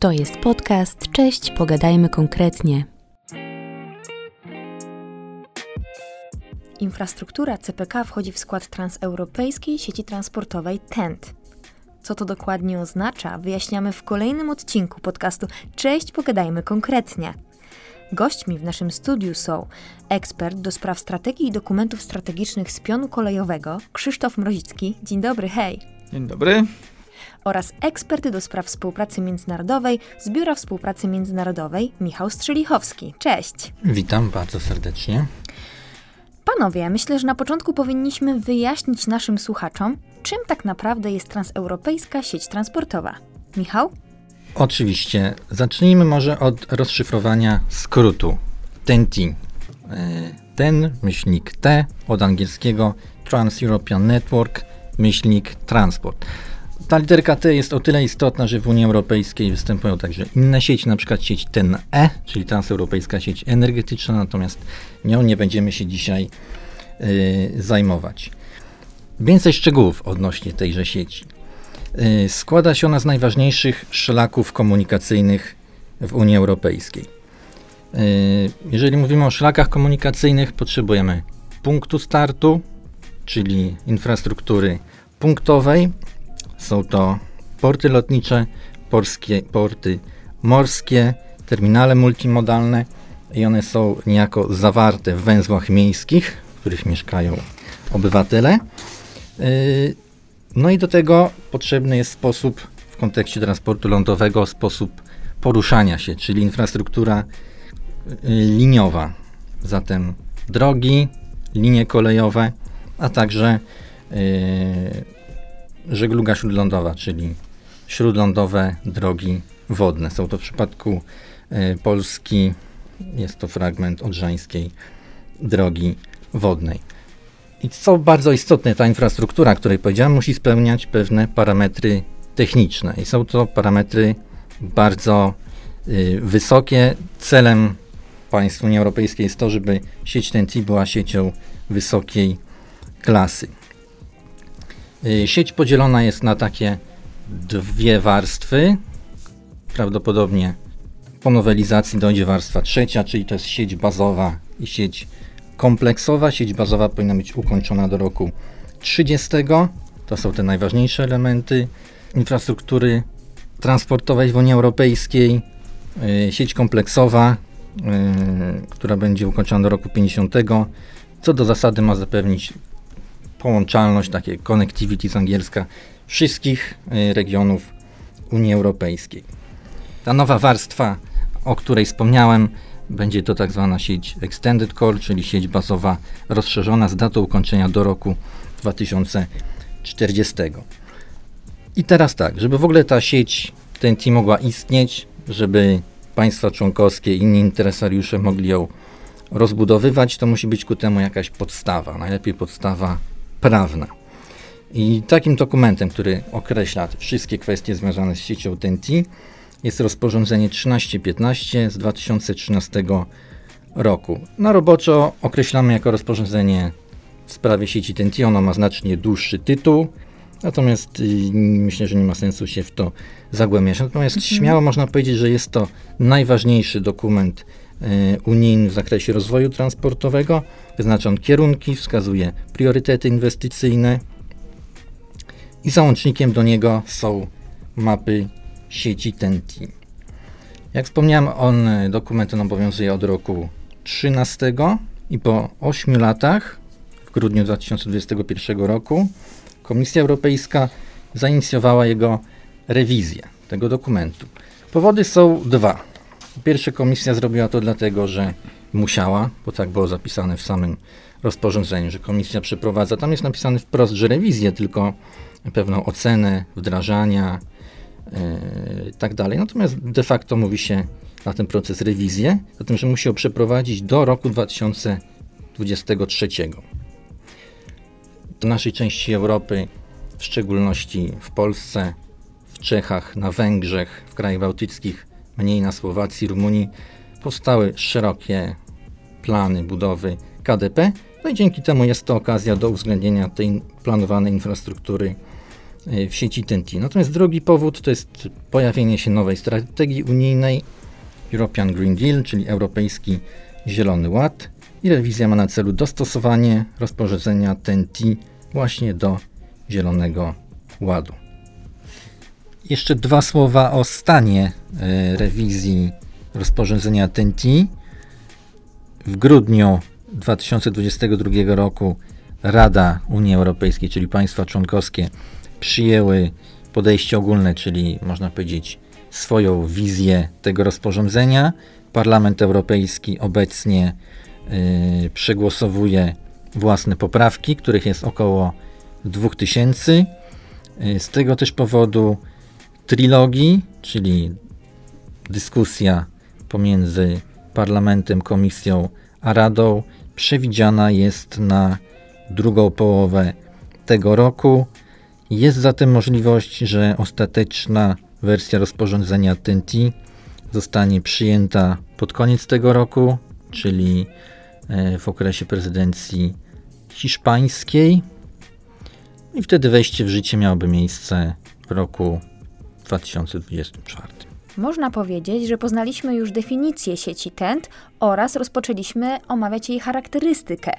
To jest podcast. Cześć, pogadajmy konkretnie. Infrastruktura CPK wchodzi w skład transeuropejskiej sieci transportowej TENT. Co to dokładnie oznacza, wyjaśniamy w kolejnym odcinku podcastu Cześć, pogadajmy konkretnie. Gośćmi w naszym studiu są ekspert do spraw strategii i dokumentów strategicznych z pionu kolejowego Krzysztof Mrozicki. Dzień dobry, hej. Dzień dobry. Oraz ekspert do spraw współpracy międzynarodowej z Biura Współpracy Międzynarodowej Michał Strzelichowski. Cześć. Witam bardzo serdecznie. Panowie, myślę, że na początku powinniśmy wyjaśnić naszym słuchaczom, czym tak naprawdę jest transeuropejska sieć transportowa. Michał? Oczywiście. Zacznijmy może od rozszyfrowania skrótu TEN-T. E, ten, myślnik T, od angielskiego Trans-European Network, myślnik transport. Ta literka T jest o tyle istotna, że w Unii Europejskiej występują także inne sieci, na przykład sieć TEN-E, czyli transeuropejska sieć energetyczna, natomiast nią nie będziemy się dzisiaj y, zajmować. Więcej szczegółów odnośnie tejże sieci. Y, składa się ona z najważniejszych szlaków komunikacyjnych w Unii Europejskiej. Y, jeżeli mówimy o szlakach komunikacyjnych, potrzebujemy punktu startu, czyli infrastruktury punktowej. Są to porty lotnicze, porskie, porty morskie, terminale multimodalne i one są niejako zawarte w węzłach miejskich, w których mieszkają obywatele. Y, no i do tego potrzebny jest sposób w kontekście transportu lądowego, sposób poruszania się, czyli infrastruktura y, liniowa. Zatem drogi, linie kolejowe, a także yy, żegluga śródlądowa, czyli śródlądowe drogi wodne. Są to w przypadku yy, Polski, jest to fragment odrzańskiej drogi wodnej. I co bardzo istotne, ta infrastruktura, o której powiedziałem, musi spełniać pewne parametry techniczne. I są to parametry bardzo y, wysokie. Celem państw Unii Europejskiej jest to, żeby sieć TNT była siecią wysokiej klasy. Y, sieć podzielona jest na takie dwie warstwy. Prawdopodobnie po nowelizacji dojdzie warstwa trzecia, czyli to jest sieć bazowa i sieć kompleksowa. Sieć bazowa powinna być ukończona do roku 30. To są te najważniejsze elementy infrastruktury transportowej w Unii Europejskiej. Y, sieć kompleksowa, y, która będzie ukończona do roku 50. Co do zasady ma zapewnić połączalność, takie connectivity z angielska, wszystkich y, regionów Unii Europejskiej. Ta nowa warstwa, o której wspomniałem, będzie to tak zwana sieć Extended Core, czyli sieć bazowa rozszerzona z datą ukończenia do roku 2040. I teraz tak, żeby w ogóle ta sieć TNT mogła istnieć, żeby państwa członkowskie i inni interesariusze mogli ją rozbudowywać, to musi być ku temu jakaś podstawa, najlepiej podstawa prawna. I takim dokumentem, który określa wszystkie kwestie związane z siecią TNT, jest rozporządzenie 1315 z 2013 roku. Na roboczo określamy jako rozporządzenie w sprawie sieci TNT. Ono ma znacznie dłuższy tytuł, natomiast y, myślę, że nie ma sensu się w to zagłębiać. Natomiast mhm. śmiało można powiedzieć, że jest to najważniejszy dokument unijny w zakresie rozwoju transportowego. Wyznacza on kierunki, wskazuje priorytety inwestycyjne i załącznikiem do niego są mapy sieci TEN-T. Jak wspomniałem, on, dokument ten obowiązuje od roku 13 i po 8 latach, w grudniu 2021 roku, Komisja Europejska zainicjowała jego rewizję tego dokumentu. Powody są dwa. Po pierwsze, komisja zrobiła to dlatego, że musiała, bo tak było zapisane w samym rozporządzeniu, że komisja przeprowadza, tam jest napisane wprost, że rewizję, tylko pewną ocenę wdrażania, i tak dalej. Natomiast de facto mówi się na ten proces rewizję, zatem, że musi ją przeprowadzić do roku 2023. Do naszej części Europy, w szczególności w Polsce, w Czechach, na Węgrzech, w krajach bałtyckich, mniej na Słowacji, Rumunii, powstały szerokie plany budowy KDP, no i dzięki temu jest to okazja do uwzględnienia tej planowanej infrastruktury y, w sieci TNT. Natomiast drugi powód to jest pojawienie się nowej strategii unijnej European Green Deal, czyli Europejski Zielony Ład i rewizja ma na celu dostosowanie rozporządzenia TNT właśnie do Zielonego Ładu. Jeszcze dwa słowa o stanie y, rewizji rozporządzenia TNT. W grudniu 2022 roku Rada Unii Europejskiej, czyli państwa członkowskie, przyjęły podejście ogólne, czyli można powiedzieć swoją wizję tego rozporządzenia. Parlament Europejski obecnie yy, przegłosowuje własne poprawki, których jest około 2000. Yy, z tego też powodu trilogii, czyli dyskusja pomiędzy Parlamentem, Komisją a Radą przewidziana jest na drugą połowę tego roku. Jest zatem możliwość, że ostateczna wersja rozporządzenia TNT zostanie przyjęta pod koniec tego roku, czyli e, w okresie prezydencji hiszpańskiej. I wtedy wejście w życie miałoby miejsce w roku 2024. Można powiedzieć, że poznaliśmy już definicję sieci TENT oraz rozpoczęliśmy omawiać jej charakterystykę.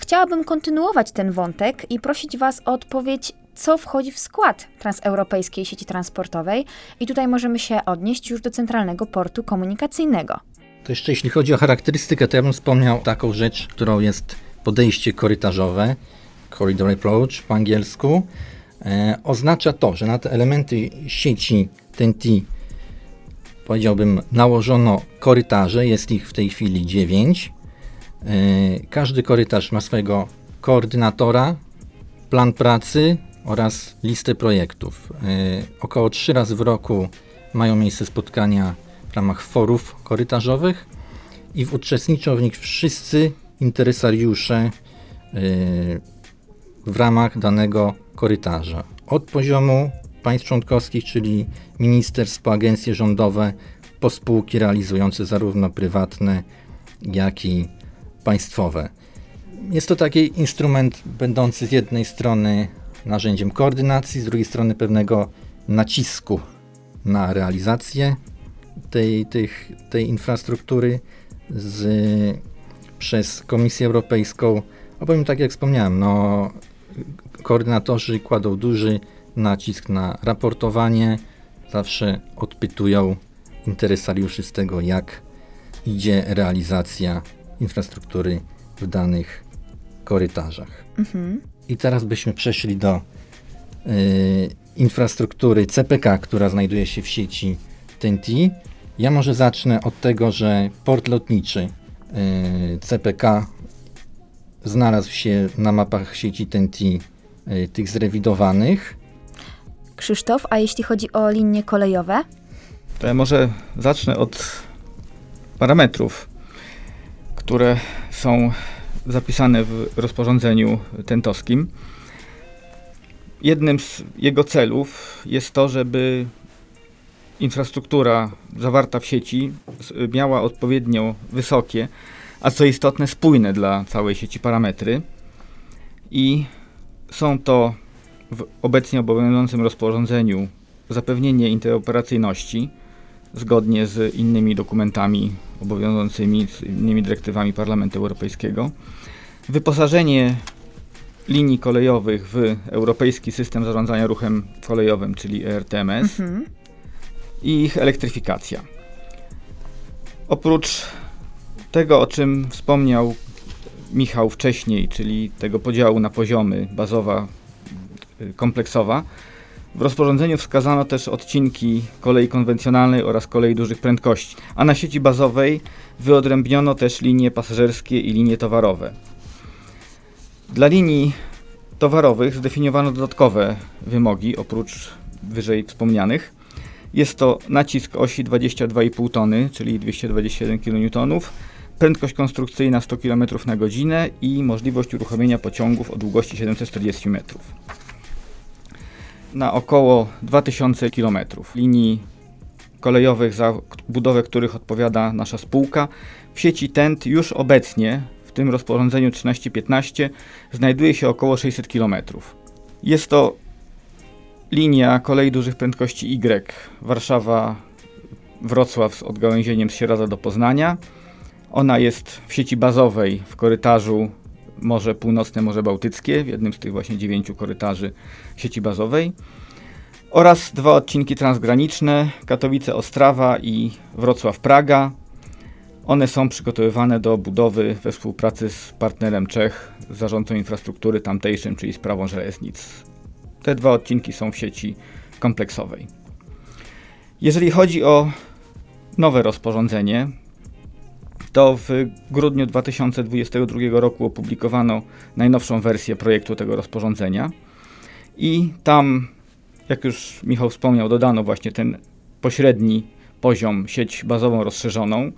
Chciałabym kontynuować ten wątek i prosić Was o odpowiedź, co wchodzi w skład transeuropejskiej sieci transportowej, i tutaj możemy się odnieść już do centralnego portu komunikacyjnego. To jeszcze jeśli chodzi o charakterystykę, to ja bym wspomniał taką rzecz, którą jest podejście korytarzowe, corridor approach po angielsku. E, oznacza to, że na te elementy sieci TNT powiedziałbym nałożono korytarze, jest ich w tej chwili 9 E, każdy korytarz ma swojego koordynatora, plan pracy oraz listę projektów. E, około 3 razy w roku mają miejsce spotkania w ramach forów korytarzowych i uczestniczą w nich wszyscy interesariusze w ramach danego korytarza. Od poziomu państw członkowskich, czyli ministerstwo, agencje rządowe, po spółki realizujące zarówno prywatne, jak i państwowe. Jest to taki instrument będący z jednej strony narzędziem koordynacji, z drugiej strony pewnego nacisku na realizację tej, tych, tej infrastruktury z, przez Komisję Europejską. Opowiem tak jak wspomniałem, no, koordynatorzy kładą duży nacisk na raportowanie, zawsze odpytują interesariuszy z tego, jak idzie realizacja infrastruktury w danych korytarzach. Mhm. I teraz byśmy przeszli do y, infrastruktury CPK, która znajduje się w sieci TNT. Ja może zacznę od tego, że port lotniczy y, CPK znalazł się na mapach sieci TNT y, tych zrewidowanych. Krzysztof, a jeśli chodzi o linie kolejowe? To ja może zacznę od parametrów które są zapisane w rozporządzeniu tentowskim. Jednym z jego celów jest to, żeby infrastruktura zawarta w sieci miała odpowiednio wysokie, a co istotne, spójne dla całej sieci parametry. I są to w obecnie obowiązującym rozporządzeniu zapewnienie interoperacyjności zgodnie z innymi dokumentami obowiązującymi, z innymi dyrektywami Parlamentu Europejskiego. Wyposażenie linii kolejowych w Europejski System Zarządzania Ruchem Kolejowym, czyli ERTMS mhm. i ich elektryfikacja. Oprócz tego, o czym wspomniał Michał wcześniej, czyli tego podziału na poziomy bazowa, y, kompleksowa, w rozporządzeniu wskazano też odcinki kolei konwencjonalnej oraz kolei dużych prędkości, a na sieci bazowej wyodrębniono też linie pasażerskie i linie towarowe. Dla linii towarowych zdefiniowano dodatkowe wymogi oprócz wyżej wspomnianych. Jest to nacisk osi 22,5 tony, czyli 221 kN, prędkość konstrukcyjna 100 km na godzinę i możliwość uruchomienia pociągów o długości 740 metrów na około 2000 km linii kolejowych, za budowę których odpowiada nasza spółka. W sieci TENT już obecnie, w tym rozporządzeniu 1315, znajduje się około 600 km. Jest to linia kolei dużych prędkości Y, Warszawa, Wrocław z odgałęzieniem z Sieradza do Poznania. Ona jest w sieci bazowej w korytarzu Morze Północne, Morze Bałtyckie, w jednym z tych właśnie dziewięciu korytarzy sieci bazowej. Oraz dwa odcinki transgraniczne Katowice-Ostrawa i Wrocław-Praga. One są przygotowywane do budowy we współpracy z partnerem Czech, z zarządcą infrastruktury tamtejszym, czyli sprawą żeleznic. Te dwa odcinki są w sieci kompleksowej. Jeżeli chodzi o nowe rozporządzenie, to w grudniu 2022 roku opublikowano najnowszą wersję projektu tego rozporządzenia i tam, jak już Michał wspomniał, dodano właśnie ten pośredni poziom sieć bazową rozszerzoną.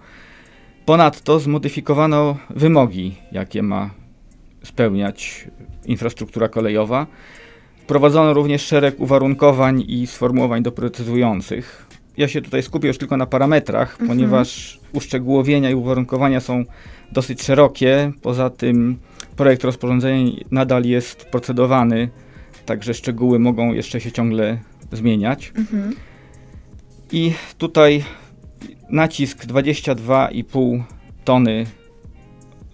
Ponadto zmodyfikowano wymogi, jakie ma spełniać infrastruktura kolejowa. Wprowadzono również szereg uwarunkowań i sformułowań doprecyzujących. Ja się tutaj skupię już tylko na parametrach, mhm. ponieważ uszczegółowienia i uwarunkowania są dosyć szerokie. Poza tym projekt rozporządzenia nadal jest procedowany, także szczegóły mogą jeszcze się ciągle zmieniać. Mhm. I tutaj nacisk 22,5 tony,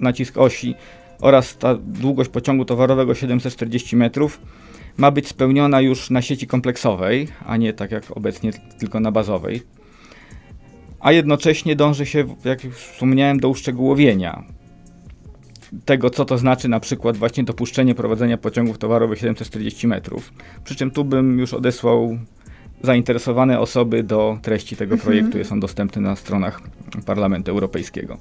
nacisk osi oraz ta długość pociągu towarowego 740 metrów ma być spełniona już na sieci kompleksowej, a nie tak jak obecnie tylko na bazowej. A jednocześnie dąży się, jak już wspomniałem, do uszczegółowienia tego, co to znaczy na przykład właśnie dopuszczenie prowadzenia pociągów towarowych 740 metrów. Przy czym tu bym już odesłał zainteresowane osoby do treści tego mhm. projektu. Jest on dostępny na stronach Parlamentu Europejskiego.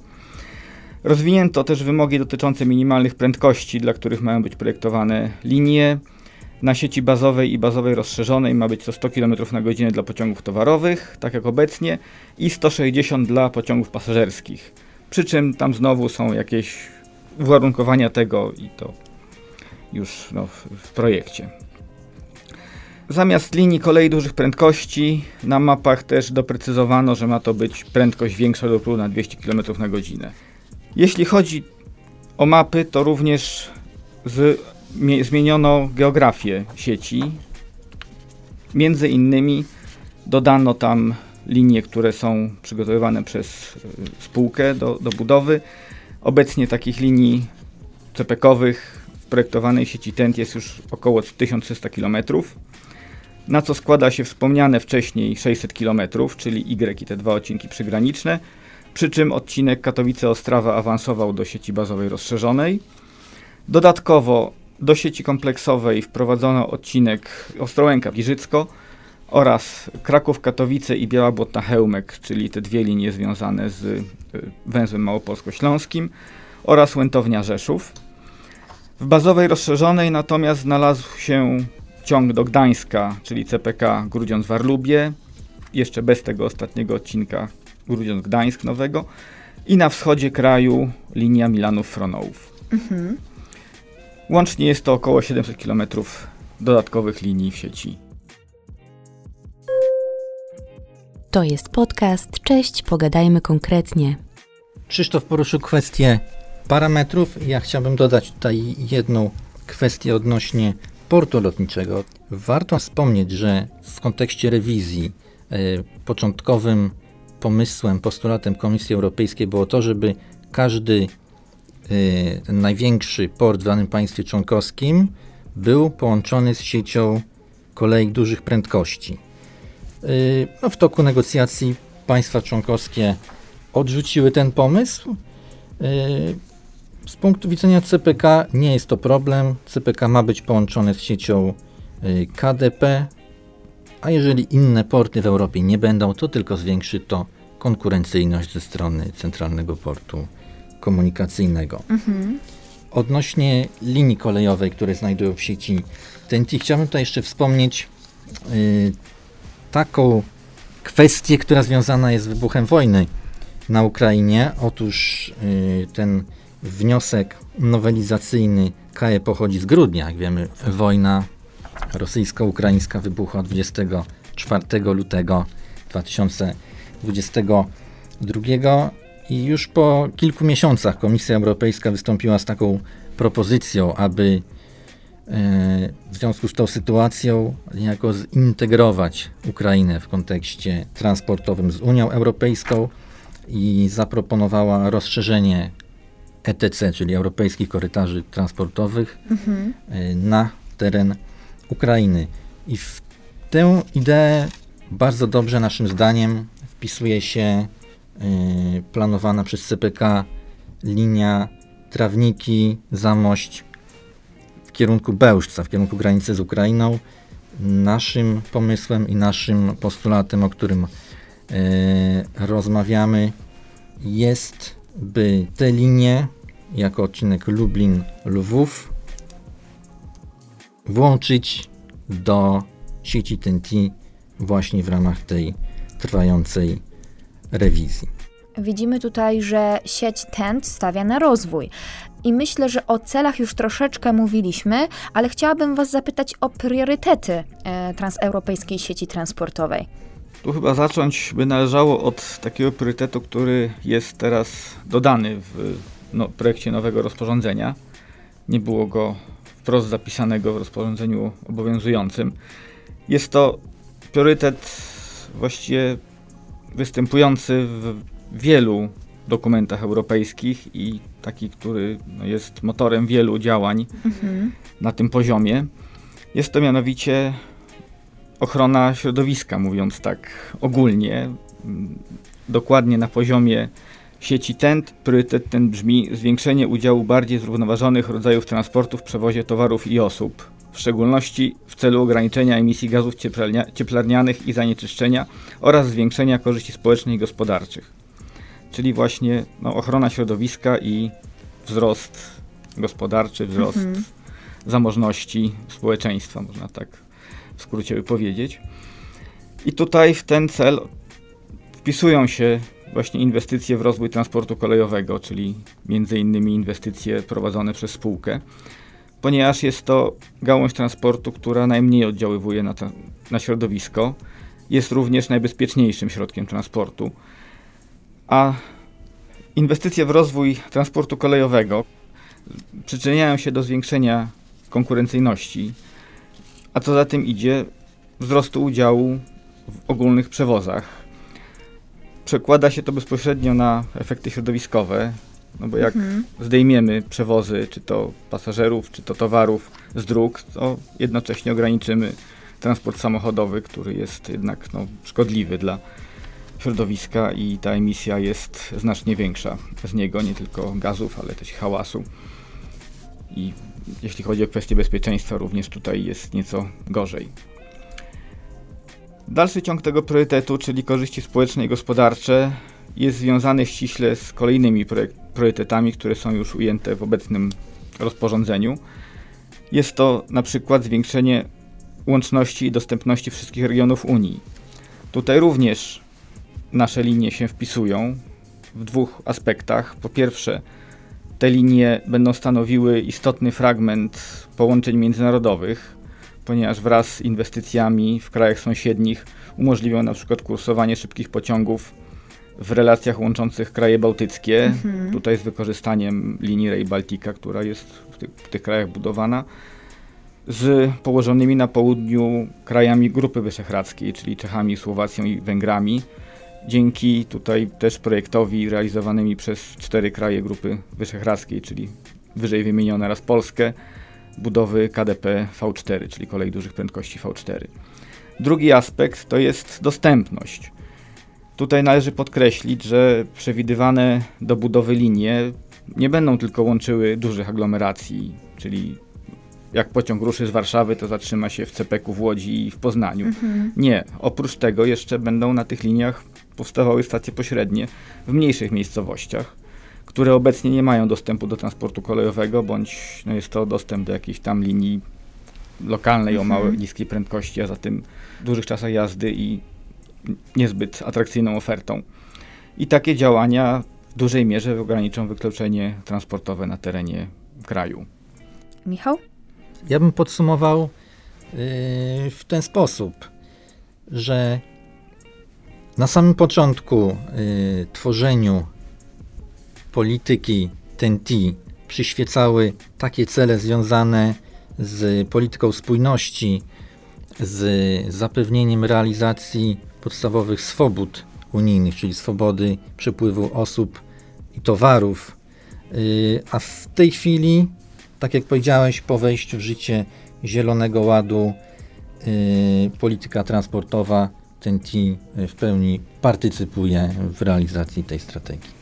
Rozwinięto też wymogi dotyczące minimalnych prędkości, dla których mają być projektowane linie. Na sieci bazowej i bazowej rozszerzonej ma być to 100 km na godzinę dla pociągów towarowych, tak jak obecnie, i 160 dla pociągów pasażerskich. Przy czym tam znowu są jakieś uwarunkowania tego i to już no, w, projekcie. Zamiast linii kolei dużych prędkości na mapach też doprecyzowano, że ma to być prędkość większa lub równa 200 km na godzinę. Jeśli chodzi o mapy, to również z, zmieniono geografię sieci. Między innymi dodano tam linie, które są przygotowywane przez y, spółkę do, do budowy. Obecnie takich linii CPK-owych w projektowanej sieci TENT jest już około 1300 km na co składa się wspomniane wcześniej 600 km, czyli Y i te dwa odcinki przygraniczne, przy czym odcinek Katowice-Ostrawa awansował do sieci bazowej rozszerzonej. Dodatkowo do sieci kompleksowej wprowadzono odcinek Ostrołęka-Giżycko oraz Kraków-Katowice i Biała Błotna-Chełmek, czyli te dwie linie związane z y, węzłem małopolsko-śląskim oraz Łętownia-Rzeszów. W bazowej rozszerzonej natomiast znalazł się ciąg do Gdańska, czyli CPK Grudziądz-Warlubie, jeszcze bez tego ostatniego odcinka Grudziądz-Gdańsk nowego i na wschodzie kraju linia Milanów-Fronołów. Mhm. Łącznie jest to około 700 km dodatkowych linii w sieci. To jest podcast. Cześć, pogadajmy konkretnie. Krzysztof poruszył kwestię parametrów. Ja chciałbym dodać tutaj jedną kwestię odnośnie portu lotniczego. Warto wspomnieć, że w kontekście rewizji e, początkowym pomysłem, postulatem Komisji Europejskiej było to, żeby każdy e, największy port w danym państwie członkowskim był połączony z siecią kolei dużych prędkości. E, no, w toku negocjacji państwa członkowskie odrzuciły ten pomysł. Z punktu widzenia CPK nie jest to problem. CPK ma być połączone z siecią y, KDP, a jeżeli inne porty w Europie nie będą, to tylko zwiększy to konkurencyjność ze strony centralnego portu komunikacyjnego. Mhm. Odnośnie linii kolejowej, które znajdują w sieci TNT, chciałbym tutaj jeszcze wspomnieć yy, taką kwestię, która związana jest z wybuchem wojny na Ukrainie. Otóż yy, ten Wniosek nowelizacyjny KE pochodzi z grudnia. Jak wiemy, wojna rosyjsko-ukraińska wybuchła 24 lutego 2022 i już po kilku miesiącach Komisja Europejska wystąpiła z taką propozycją, aby w związku z tą sytuacją niejako zintegrować Ukrainę w kontekście transportowym z Unią Europejską i zaproponowała rozszerzenie ETC, czyli Europejskich Korytarzy Transportowych, mhm. na teren Ukrainy. I w tę ideę bardzo dobrze naszym zdaniem wpisuje się planowana przez CPK linia Trawniki, Zamość w kierunku Bełżca, w kierunku granicy z Ukrainą. Naszym pomysłem i naszym postulatem, o którym y, rozmawiamy, jest, by te linie jako odcinek Lublin-Lwów włączyć do sieci TNT właśnie w ramach tej trwającej rewizji. Widzimy tutaj, że sieć TENT stawia na rozwój. I myślę, że o celach już troszeczkę mówiliśmy, ale chciałabym Was zapytać o priorytety e, transeuropejskiej sieci transportowej. Tu chyba zacząć by należało od takiego priorytetu, który jest teraz dodany w no, projekcie nowego rozporządzenia. Nie było go wprost zapisanego w rozporządzeniu obowiązującym. Jest to priorytet właściwie występujący w wielu dokumentach europejskich i taki, który no, jest motorem wielu działań mhm. na tym poziomie. Jest to mianowicie ochrona środowiska, mówiąc tak ogólnie, dokładnie na poziomie sieci TENT. Priorytet ten brzmi zwiększenie udziału bardziej zrównoważonych rodzajów transportu w przewozie towarów i osób w szczególności w celu ograniczenia emisji gazów cieplarnianych i zanieczyszczenia oraz zwiększenia korzyści społecznych i gospodarczych. Czyli właśnie no, ochrona środowiska i wzrost gospodarczy, wzrost mhm. zamożności społeczeństwa, można tak w skrócie by powiedzieć. I tutaj w ten cel wpisują się właśnie inwestycje w rozwój transportu kolejowego, czyli między innymi inwestycje prowadzone przez spółkę ponieważ jest to gałąź transportu, która najmniej oddziaływuje na, na środowisko. Jest również najbezpieczniejszym środkiem transportu. A inwestycje w rozwój transportu kolejowego przyczyniają się do zwiększenia konkurencyjności, a co za tym idzie, wzrostu udziału w ogólnych przewozach. Przekłada się to bezpośrednio na efekty środowiskowe, no bo jak mhm. zdejmiemy przewozy, czy to pasażerów, czy to towarów z dróg, to jednocześnie ograniczymy transport samochodowy, który jest jednak no, szkodliwy dla środowiska i ta emisja jest znacznie większa z niego, nie tylko gazów, ale też hałasu. I jeśli chodzi o kwestie bezpieczeństwa, również tutaj jest nieco gorzej. Dalszy ciąg tego priorytetu, czyli korzyści społeczne i gospodarcze, jest związany ściśle z kolejnymi priorytetami, które są już ujęte w obecnym rozporządzeniu. Jest to na przykład zwiększenie łączności i dostępności wszystkich regionów Unii. Tutaj również nasze linie się wpisują w dwóch aspektach. Po pierwsze, te linie będą stanowiły istotny fragment połączeń międzynarodowych, ponieważ wraz z inwestycjami w krajach sąsiednich umożliwią na przykład kursowanie szybkich pociągów w relacjach łączących kraje bałtyckie, mhm. tutaj z wykorzystaniem linii Rail Baltica, która jest w, ty w tych krajach budowana, z położonymi na południu krajami Grupy Wyszehradzkiej, czyli Czechami, Słowacją i Węgrami. Dzięki tutaj też projektowi realizowanymi przez cztery kraje Grupy Wyszehradzkiej, czyli wyżej wymienione raz Polskę, budowy KDP V4, czyli kolei dużych prędkości V4. Drugi aspekt to jest dostępność. Tutaj należy podkreślić, że przewidywane do budowy linie nie będą tylko łączyły dużych aglomeracji, czyli jak pociąg ruszy z Warszawy, to zatrzyma się w Cepeku w Łodzi i w Poznaniu. Mhm. Nie, oprócz tego jeszcze będą na tych liniach powstawały stacje pośrednie w mniejszych miejscowościach, które obecnie nie mają dostępu do transportu kolejowego, bądź no jest to dostęp do jakiejś tam linii lokalnej mhm. o małej, niskiej prędkości, a za tym dużych czasach jazdy i niezbyt atrakcyjną ofertą. I takie działania w dużej mierze ograniczą wykluczenie transportowe na terenie kraju. Michał? Ja bym podsumował yy, w ten sposób, że na samym początku yy, tworzeniu polityki TEN-T przyświecały takie cele związane z polityką spójności, z zapewnieniem realizacji podstawowych swobód unijnych, czyli swobody przepływu osób i towarów. Y, a w tej chwili, tak jak powiedziałeś, po wejściu w życie Zielonego Ładu, y, polityka transportowa TNT w pełni partycypuje w realizacji tej strategii.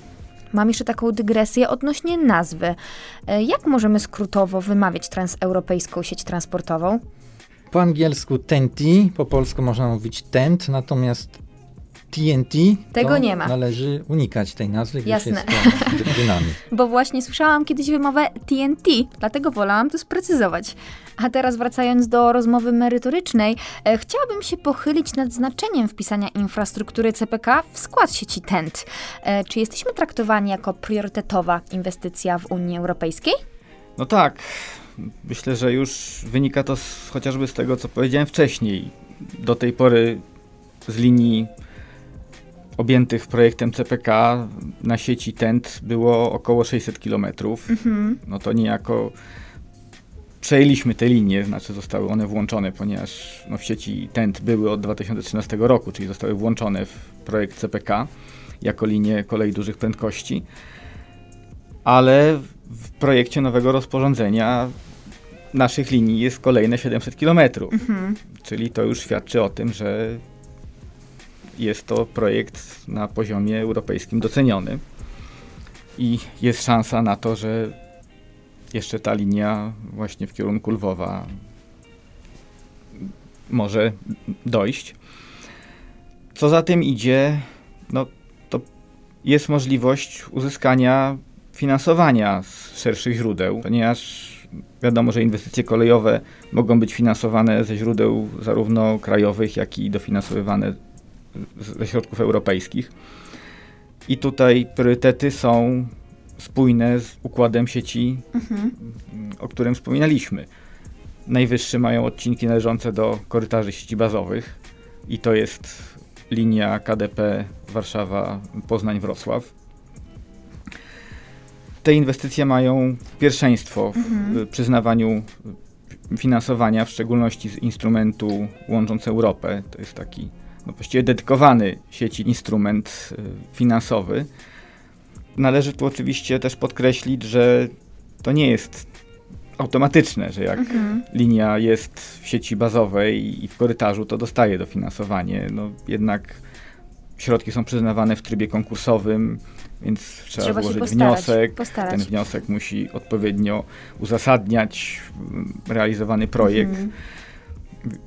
Mam jeszcze taką dygresję odnośnie nazwy. E, jak możemy skrótowo wymawiać transeuropejską sieć transportową? Po angielsku TNT, po polsku można mówić TENT, natomiast TNT Tego nie ma. należy unikać tej nazwy, gdyż Jasne. jest. Bo właśnie słyszałam kiedyś wymowę TNT, dlatego wolałam to sprecyzować. A teraz wracając do rozmowy merytorycznej, e, chciałabym się pochylić nad znaczeniem wpisania infrastruktury CPK w skład sieci TENT. E, czy jesteśmy traktowani jako priorytetowa inwestycja w Unii Europejskiej? No tak. Myślę, że już wynika to z, chociażby z tego, co powiedziałem wcześniej. Do tej pory z linii objętych projektem CPK na sieci TENT było około 600 km. No to niejako przejęliśmy te linie, znaczy zostały one włączone, ponieważ no, w sieci TENT były od 2013 roku, czyli zostały włączone w projekt CPK jako linie kolei dużych prędkości. Ale w projekcie nowego rozporządzenia naszych linii jest kolejne 700 km. Czyli to już świadczy o tym, że jest to projekt na poziomie europejskim doceniony. I jest szansa na to, że jeszcze ta linia właśnie w kierunku Lwowa może dojść. Co za tym idzie, no to jest możliwość uzyskania finansowania z szerszych źródeł, ponieważ wiadomo, że inwestycje kolejowe mogą być finansowane ze źródeł zarówno krajowych, jak i dofinansowywane ze środków europejskich. I tutaj priorytety są spójne z układem sieci, o którym wspominaliśmy. Najwyższe mają odcinki należące do korytarzy sieci bazowych i to jest linia KDP Warszawa-Poznań-Wrocław. Te inwestycje mają pierwszeństwo w przyznawaniu finansowania, w szczególności z instrumentu Łącząc Europę. To jest taki no właściwie dedykowany sieci instrument y, finansowy. Należy tu oczywiście też podkreślić, że to nie jest automatyczne, że jak linia jest w sieci bazowej i w korytarzu, to dostaje dofinansowanie. No, jednak środki są przyznawane w trybie konkursowym, więc trzeba, Trzeba złożyć postarać, wniosek. postarać. Ten wniosek musi odpowiednio uzasadniać mm, realizowany projekt. Mhm.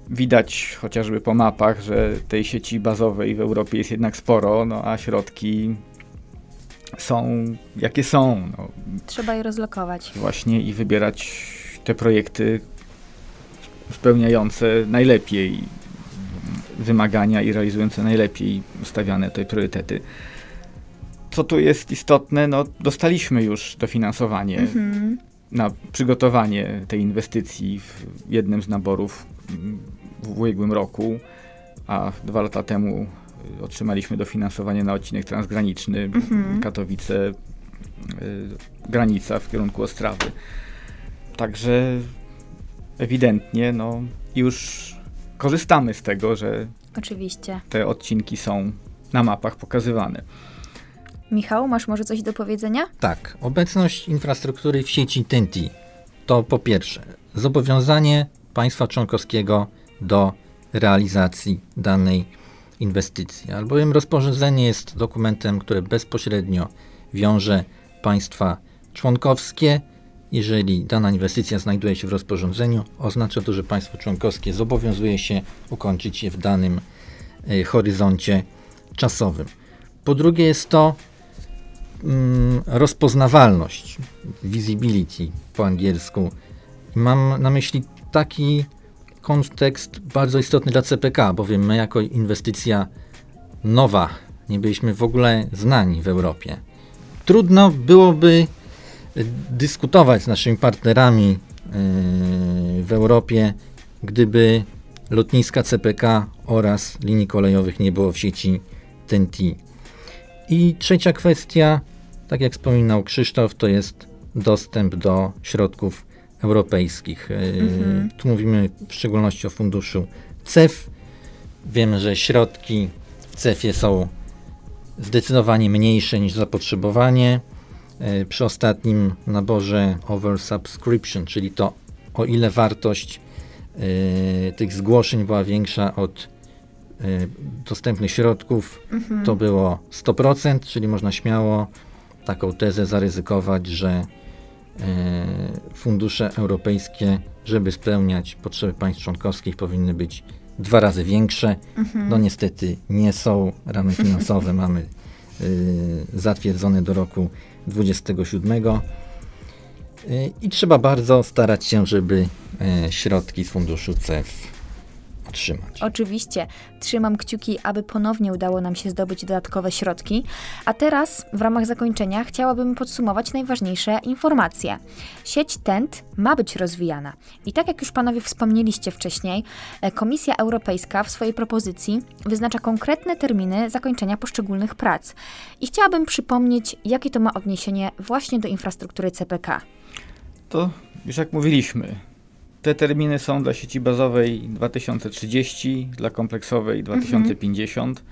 Widać chociażby po mapach, że tej sieci bazowej w Europie jest jednak sporo, no a środki są jakie są. No, Trzeba je rozlokować. właśnie i wybierać te projekty spełniające najlepiej wymagania i realizujące najlepiej ustawiane te priorytety. Co tu jest istotne, no dostaliśmy już dofinansowanie Mhm. na przygotowanie tej inwestycji w jednym z naborów w ubiegłym roku, a dwa lata temu y, otrzymaliśmy dofinansowanie na odcinek transgraniczny Mhm. Katowice, y, granica w kierunku Ostrawy. Także ewidentnie no, już korzystamy z tego, że Oczywiście. te odcinki są na mapach pokazywane. Michał, masz może coś do powiedzenia? Tak, obecność infrastruktury w sieci TENT to po pierwsze zobowiązanie państwa członkowskiego do realizacji danej inwestycji, albowiem rozporządzenie jest dokumentem, które bezpośrednio wiąże państwa członkowskie. Jeżeli dana inwestycja znajduje się w rozporządzeniu, oznacza to, że państwo członkowskie zobowiązuje się ukończyć je w danym y, horyzoncie czasowym. Po drugie jest to rozpoznawalność, visibility po angielsku. Mam na myśli taki kontekst bardzo istotny dla CPK, bowiem my jako inwestycja nowa nie byliśmy w ogóle znani w Europie. Trudno byłoby y, dyskutować z naszymi partnerami yy, w Europie, gdyby lotniska CPK oraz linii kolejowych nie było w sieci TEN-T. I trzecia kwestia, tak jak wspominał Krzysztof, to jest dostęp do środków europejskich. Mhm. Tu mówimy w szczególności o funduszu CEF. Wiemy, że środki w CEF-ie są zdecydowanie mniejsze niż zapotrzebowanie. Przy ostatnim naborze oversubscription, czyli to o ile wartość tych zgłoszeń była większa od dostępnych środków, mhm. to było 100%, czyli można śmiało taką tezę zaryzykować, że fundusze europejskie, żeby spełniać potrzeby państw członkowskich, powinny być dwa razy większe. Mhm. No niestety nie są. Ramy finansowe mamy y, zatwierdzone do roku 27. Y, I trzeba bardzo starać się, żeby środki z funduszu CEF otrzymać. Oczywiście. Trzymam kciuki, aby ponownie udało nam się zdobyć dodatkowe środki. A teraz, w ramach zakończenia, chciałabym podsumować najważniejsze informacje. Sieć TENT ma być rozwijana. I tak jak już panowie wspomnieliście wcześniej, e, Komisja Europejska w swojej propozycji wyznacza konkretne terminy zakończenia poszczególnych prac. I chciałabym przypomnieć, jakie to ma odniesienie właśnie do infrastruktury CPK. To już jak mówiliśmy, te terminy są dla sieci bazowej 2030, dla kompleksowej 2050 mhm.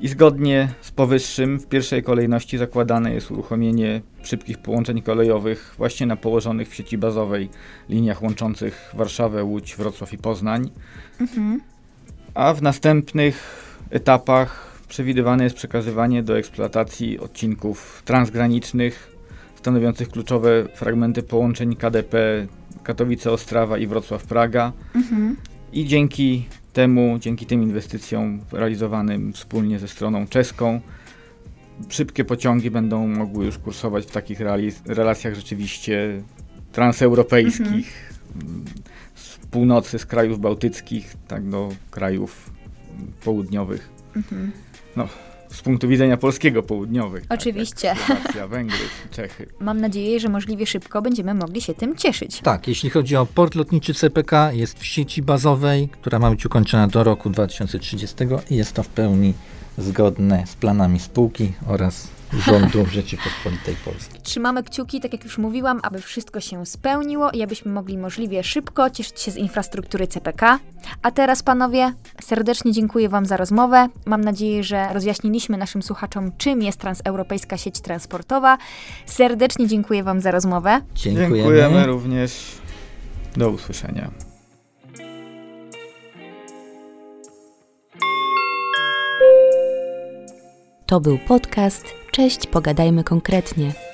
i zgodnie z powyższym w pierwszej kolejności zakładane jest uruchomienie szybkich połączeń kolejowych właśnie na położonych w sieci bazowej liniach łączących Warszawę, Łódź, Wrocław i Poznań. Mhm. A w następnych etapach przewidywane jest przekazywanie do eksploatacji odcinków transgranicznych stanowiących kluczowe fragmenty połączeń KDP Katowice, Ostrawa i Wrocław, Praga. Mhm. I dzięki temu, dzięki tym inwestycjom realizowanym wspólnie ze stroną czeską, szybkie pociągi będą mogły już kursować w takich relacjach rzeczywiście transeuropejskich, mhm. z północy, z krajów bałtyckich, tak do krajów południowych. Mhm. No, z punktu widzenia polskiego południowych. Tak, Oczywiście. Tak, Węgry, Czechy. Mam nadzieję, że możliwie szybko będziemy mogli się tym cieszyć. Tak, jeśli chodzi o port lotniczy CPK, jest w sieci bazowej, która ma być ukończona do roku 2030 i jest to w pełni zgodne z planami spółki oraz rządu Rzeczypospolitej Polskiej. Trzymamy kciuki, tak jak już mówiłam, aby wszystko się spełniło i abyśmy mogli możliwie szybko cieszyć się z infrastruktury CPK. A teraz, panowie, serdecznie dziękuję Wam za rozmowę. Mam nadzieję, że rozjaśniliśmy naszym słuchaczom, czym jest transeuropejska sieć transportowa. Serdecznie dziękuję Wam za rozmowę. Dziękujemy, dziękujemy również. Do usłyszenia. To był podcast Cześć, pogadajmy konkretnie.